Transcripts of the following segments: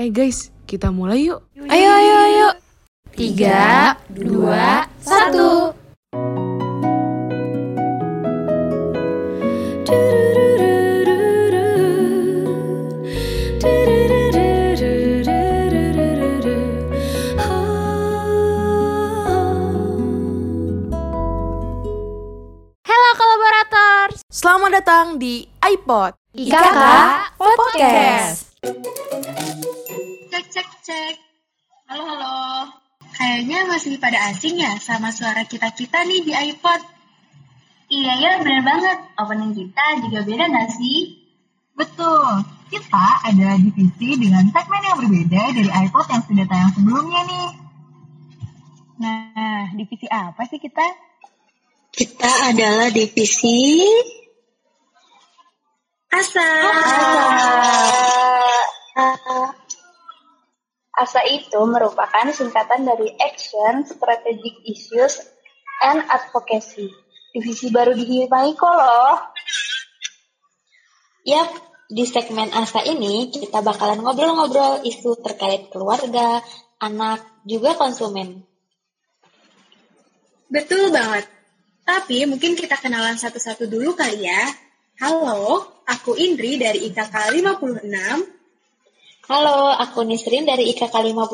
Eh guys, kita mulai yuk. Ayo, ayo, ayo. Tiga, dua, satu. Halo kolaborator, Selamat datang di iPod. IKK Podcast. Cek cek. Halo halo. Kayaknya masih pada asing ya sama suara kita-kita nih di iPod. Iya ya bener banget. Opening kita juga beda nggak sih? Betul. Kita adalah divisi dengan segmen yang berbeda dari iPod yang sudah tayang sebelumnya nih. Nah, divisi apa sih kita? Kita adalah divisi Asa. ASA itu merupakan singkatan dari Action, Strategic Issues, and Advocacy. Divisi baru di Himaiko loh. Yap, di segmen ASA ini kita bakalan ngobrol-ngobrol isu terkait keluarga, anak, juga konsumen. Betul banget. Tapi mungkin kita kenalan satu-satu dulu kali ya. Halo, aku Indri dari IKK 56. Halo, aku Nisrin dari IKK 55.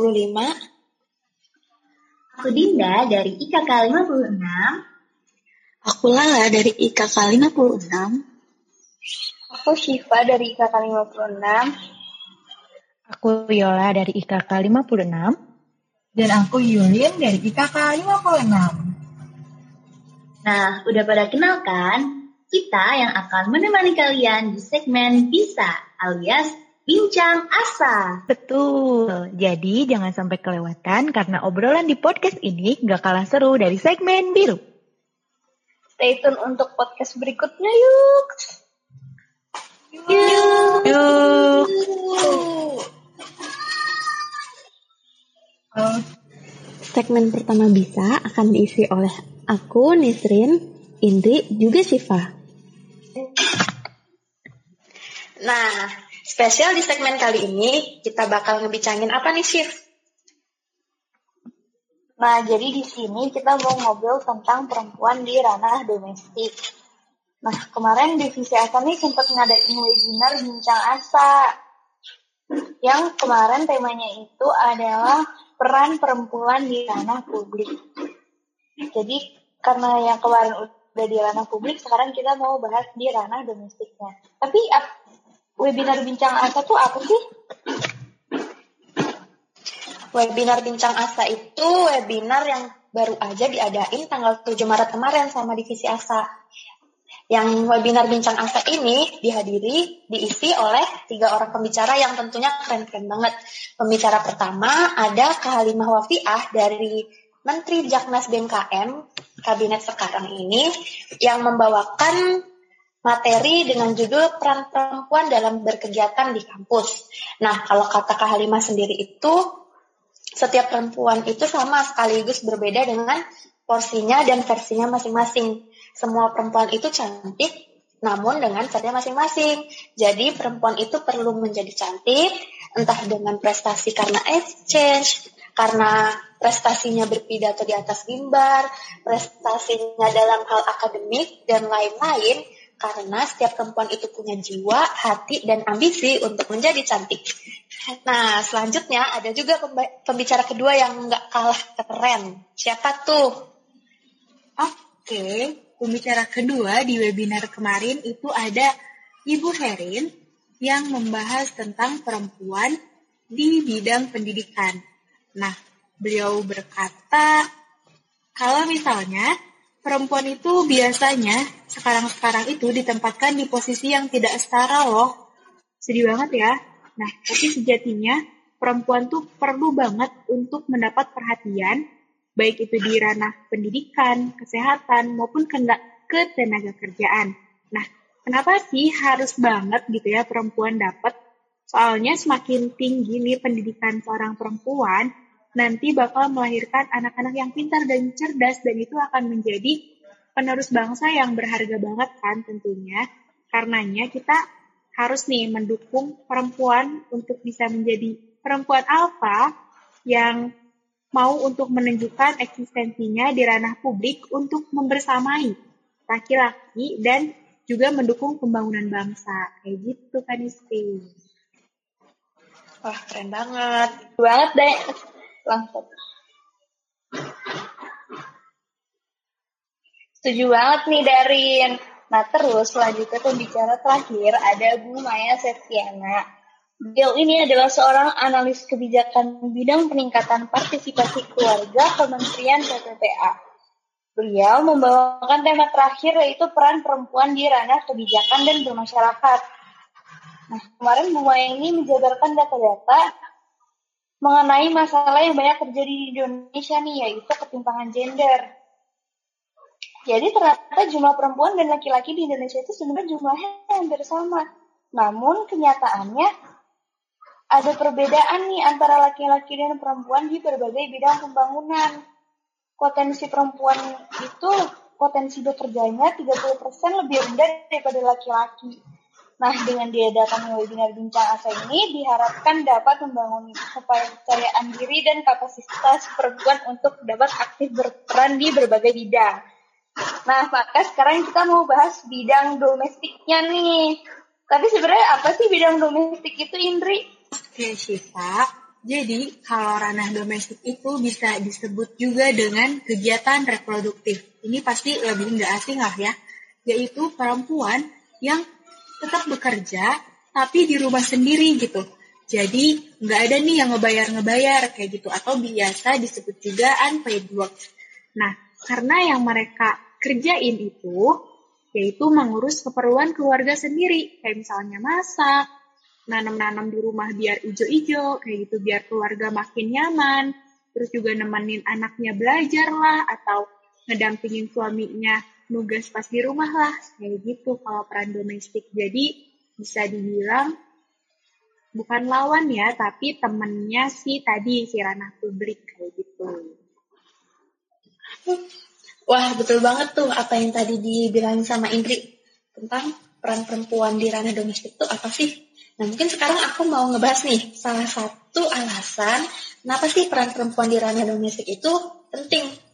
Aku Dinda dari IKK 56. Aku Lala dari IKK 56. Aku Syifa dari IKK 56. Aku Yola dari IKK 56. Dan aku Yulin dari IKK 56. Nah, udah pada kenal kan? Kita yang akan menemani kalian di segmen Bisa alias Bincang Asa. Betul. Jadi jangan sampai kelewatan karena obrolan di podcast ini gak kalah seru dari segmen biru. Stay tune untuk podcast berikutnya yuk. Yuk. Yuk. Segmen pertama bisa akan diisi oleh aku, Nisrin, Indri, juga Syifa. Nah, spesial di segmen kali ini kita bakal ngebicangin apa nih, Syif? Nah, jadi di sini kita mau ngobrol tentang perempuan di ranah domestik. Nah, kemarin divisi ASA nih sempat ngadain webinar bincang ASA. Yang kemarin temanya itu adalah peran perempuan di ranah publik. Jadi karena yang kemarin udah di ranah publik, sekarang kita mau bahas di ranah domestiknya. Tapi ap- webinar bincang asa tuh apa sih? Webinar bincang asa itu webinar yang baru aja diadain tanggal 7 Maret kemarin sama divisi asa. Yang webinar bincang asa ini dihadiri, diisi oleh tiga orang pembicara yang tentunya keren-keren banget. Pembicara pertama ada Kak Halimah Wafiah dari Menteri Jaknas BMKM kabinet sekarang ini yang membawakan materi dengan judul peran perempuan dalam berkegiatan di kampus. Nah, kalau kata Kak Halimah sendiri itu setiap perempuan itu sama sekaligus berbeda dengan porsinya dan versinya masing-masing. Semua perempuan itu cantik, namun dengan caranya masing-masing. Jadi perempuan itu perlu menjadi cantik, entah dengan prestasi karena exchange, karena prestasinya berpidato di atas mimbar, prestasinya dalam hal akademik, dan lain-lain, karena setiap perempuan itu punya jiwa, hati, dan ambisi untuk menjadi cantik. Nah, selanjutnya ada juga pembicara kedua yang nggak kalah keren. Siapa tuh? Oke, pembicara kedua di webinar kemarin itu ada Ibu Herin yang membahas tentang perempuan di bidang pendidikan. Nah, beliau berkata, kalau misalnya perempuan itu biasanya sekarang-sekarang itu ditempatkan di posisi yang tidak setara loh. Sedih banget ya. Nah, tapi sejatinya perempuan tuh perlu banget untuk mendapat perhatian, baik itu di ranah pendidikan, kesehatan, maupun kena- ketenaga kerjaan. Nah, kenapa sih harus banget gitu ya perempuan dapat? Soalnya semakin tinggi nih pendidikan seorang perempuan, nanti bakal melahirkan anak-anak yang pintar dan cerdas dan itu akan menjadi penerus bangsa yang berharga banget kan tentunya. Karenanya kita harus nih mendukung perempuan untuk bisa menjadi perempuan apa yang mau untuk menunjukkan eksistensinya di ranah publik untuk membersamai laki-laki dan juga mendukung pembangunan bangsa. Kayak gitu kan Isti. Wah, keren banget. Banget deh. Langsung. Setuju banget nih Darin. Nah terus selanjutnya pembicara terakhir ada Bu Maya Septiana. Beliau ini adalah seorang analis kebijakan bidang peningkatan partisipasi keluarga Kementerian PPPA. Beliau membawakan tema terakhir yaitu peran perempuan di ranah kebijakan dan bermasyarakat. Nah, kemarin Bu Maya ini menjabarkan data-data mengenai masalah yang banyak terjadi di Indonesia nih, yaitu ketimpangan gender. Jadi ternyata jumlah perempuan dan laki-laki di Indonesia itu sebenarnya jumlahnya hampir sama. Namun kenyataannya ada perbedaan nih antara laki-laki dan perempuan di berbagai bidang pembangunan. Potensi perempuan itu potensi bekerjanya 30% lebih rendah daripada laki-laki. Nah, dengan diadakan webinar bincang asa ini diharapkan dapat membangun kepercayaan diri dan kapasitas perempuan untuk dapat aktif berperan di berbagai bidang. Nah, maka sekarang kita mau bahas bidang domestiknya nih. Tapi sebenarnya apa sih bidang domestik itu, Indri? Oke, Syifa. Jadi, kalau ranah domestik itu bisa disebut juga dengan kegiatan reproduktif. Ini pasti lebih nggak asing lah ya. Yaitu perempuan yang tetap bekerja, tapi di rumah sendiri gitu. Jadi, nggak ada nih yang ngebayar-ngebayar kayak gitu. Atau biasa disebut juga unpaid work. Nah, karena yang mereka kerjain itu yaitu mengurus keperluan keluarga sendiri, kayak misalnya masak, nanam-nanam di rumah biar ijo-ijo, kayak gitu biar keluarga makin nyaman, terus juga nemenin anaknya belajar lah, atau ngedampingin suaminya nugas pas di rumah lah, kayak gitu kalau peran domestik. Jadi bisa dibilang bukan lawan ya, tapi temennya sih tadi si ranah publik kayak gitu. Wah, betul banget tuh apa yang tadi dibilang sama Indri tentang peran perempuan di ranah domestik itu apa sih? Nah, mungkin sekarang aku mau ngebahas nih salah satu alasan kenapa sih peran perempuan di ranah domestik itu penting.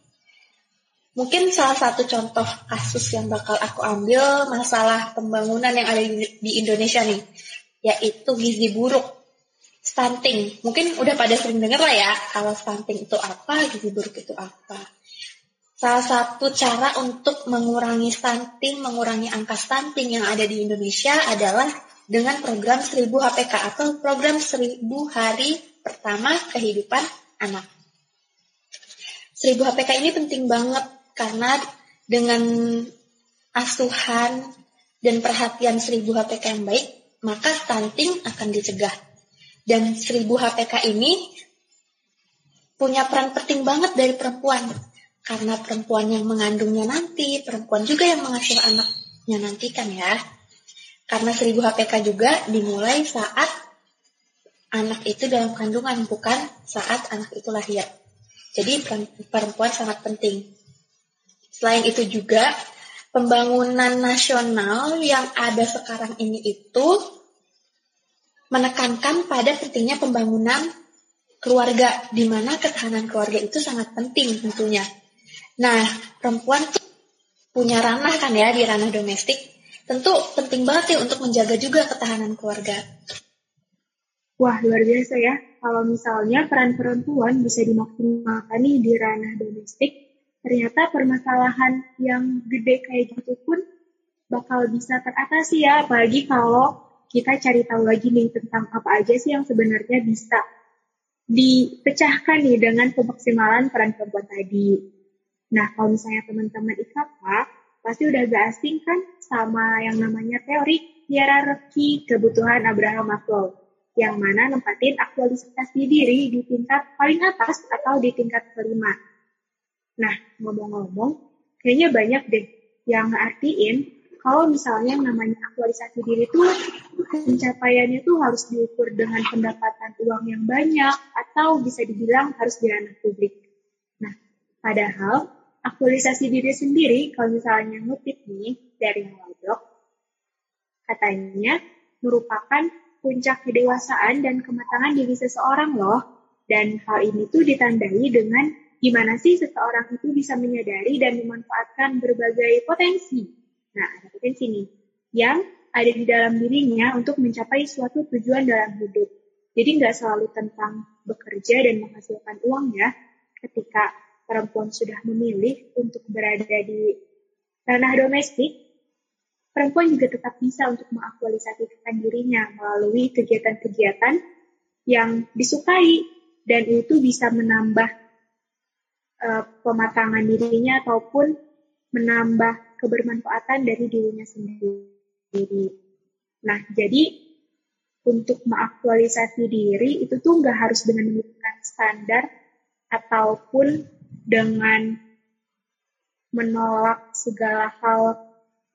Mungkin salah satu contoh kasus yang bakal aku ambil masalah pembangunan yang ada di Indonesia nih, yaitu gizi buruk, stunting. Mungkin udah pada sering denger lah ya, kalau stunting itu apa, gizi buruk itu apa. Salah satu cara untuk mengurangi stunting, mengurangi angka stunting yang ada di Indonesia adalah dengan program 1000 HPK atau program 1000 hari pertama kehidupan anak. 1000 HPK ini penting banget karena dengan asuhan dan perhatian 1000 HPK yang baik, maka stunting akan dicegah. Dan 1000 HPK ini punya peran penting banget dari perempuan karena perempuan yang mengandungnya nanti, perempuan juga yang mengasuh anaknya nanti kan ya. Karena 1000 HPK juga dimulai saat anak itu dalam kandungan, bukan saat anak itu lahir. Jadi perempuan sangat penting. Selain itu juga, pembangunan nasional yang ada sekarang ini itu menekankan pada pentingnya pembangunan keluarga, di mana ketahanan keluarga itu sangat penting tentunya. Nah, perempuan punya ranah kan ya di ranah domestik. Tentu penting banget ya untuk menjaga juga ketahanan keluarga. Wah, luar biasa ya. Kalau misalnya peran perempuan bisa dimaksimalkan nih di ranah domestik, ternyata permasalahan yang gede kayak gitu pun bakal bisa teratasi ya. Apalagi kalau kita cari tahu lagi nih tentang apa aja sih yang sebenarnya bisa dipecahkan nih dengan pemaksimalan peran perempuan tadi. Nah, kalau misalnya teman-teman IKP, pasti udah gak asing kan sama yang namanya teori hierarki kebutuhan Abraham Maslow, yang mana nempatin aktualisasi diri di tingkat paling atas atau di tingkat kelima. Nah, ngomong-ngomong, kayaknya banyak deh yang ngertiin kalau misalnya namanya aktualisasi diri itu pencapaiannya tuh harus diukur dengan pendapatan uang yang banyak atau bisa dibilang harus di ranah publik. Nah, padahal aktualisasi diri sendiri, kalau misalnya ngutip nih dari Halodoc, katanya merupakan puncak kedewasaan dan kematangan diri seseorang loh. Dan hal ini tuh ditandai dengan gimana sih seseorang itu bisa menyadari dan memanfaatkan berbagai potensi. Nah, ada potensi nih yang ada di dalam dirinya untuk mencapai suatu tujuan dalam hidup. Jadi nggak selalu tentang bekerja dan menghasilkan uang ya. Ketika perempuan sudah memilih untuk berada di ranah domestik, perempuan juga tetap bisa untuk mengaktualisasikan dirinya melalui kegiatan-kegiatan yang disukai dan itu bisa menambah uh, pematangan dirinya ataupun menambah kebermanfaatan dari dirinya sendiri. Nah, jadi untuk mengaktualisasi diri itu tuh nggak harus dengan menggunakan standar ataupun dengan menolak segala hal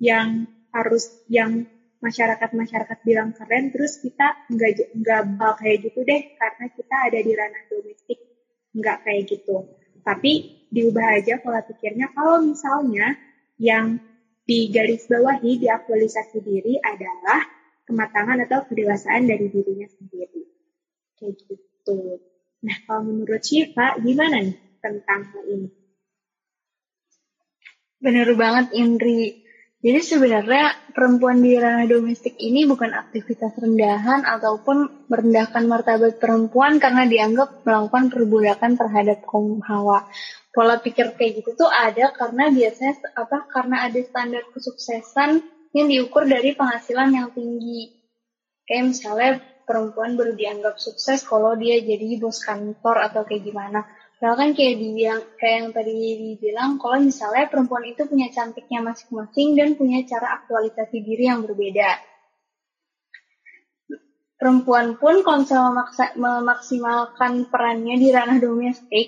yang harus yang masyarakat-masyarakat bilang keren, terus kita nggak nggak bakal kayak gitu deh karena kita ada di ranah domestik, nggak kayak gitu. Tapi diubah aja pola pikirnya kalau misalnya yang di garis bawahi diaktualisasi diri adalah kematangan atau kedewasaan dari dirinya sendiri. Kayak gitu. Nah, kalau menurut Syifa, gimana nih tentang hal ini? Bener banget, Indri. Jadi sebenarnya perempuan di ranah domestik ini bukan aktivitas rendahan ataupun merendahkan martabat perempuan karena dianggap melakukan perbudakan terhadap kaum hawa. Pola pikir kayak gitu tuh ada karena biasanya apa? Karena ada standar kesuksesan yang diukur dari penghasilan yang tinggi. Kayak misalnya perempuan baru dianggap sukses kalau dia jadi bos kantor atau kayak gimana. Padahal kan kayak dibilang kayak yang tadi dibilang kalau misalnya perempuan itu punya cantiknya masing-masing dan punya cara aktualisasi diri yang berbeda. Perempuan pun kalau misalnya memaksa, memaksimalkan perannya di ranah domestik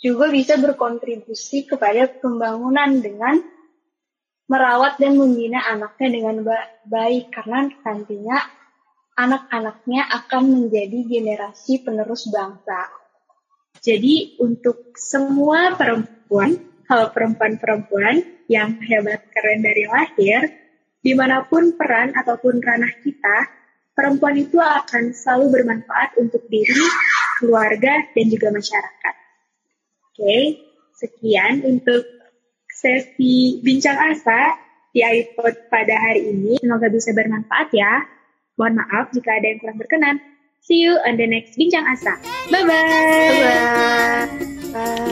juga bisa berkontribusi kepada pembangunan dengan merawat dan membina anaknya dengan baik karena nantinya anak-anaknya akan menjadi generasi penerus bangsa. Jadi untuk semua perempuan, kalau perempuan-perempuan yang hebat keren dari lahir, di mana pun peran ataupun ranah kita, perempuan itu akan selalu bermanfaat untuk diri, keluarga, dan juga masyarakat. Oke, sekian untuk sesi bincang asa di iPod pada hari ini. Semoga bisa bermanfaat ya. Mohon maaf jika ada yang kurang berkenan. See you on the next Bincang Asa. Bye-bye. Bye-bye.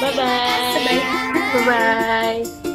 Bye bye. Bye-bye.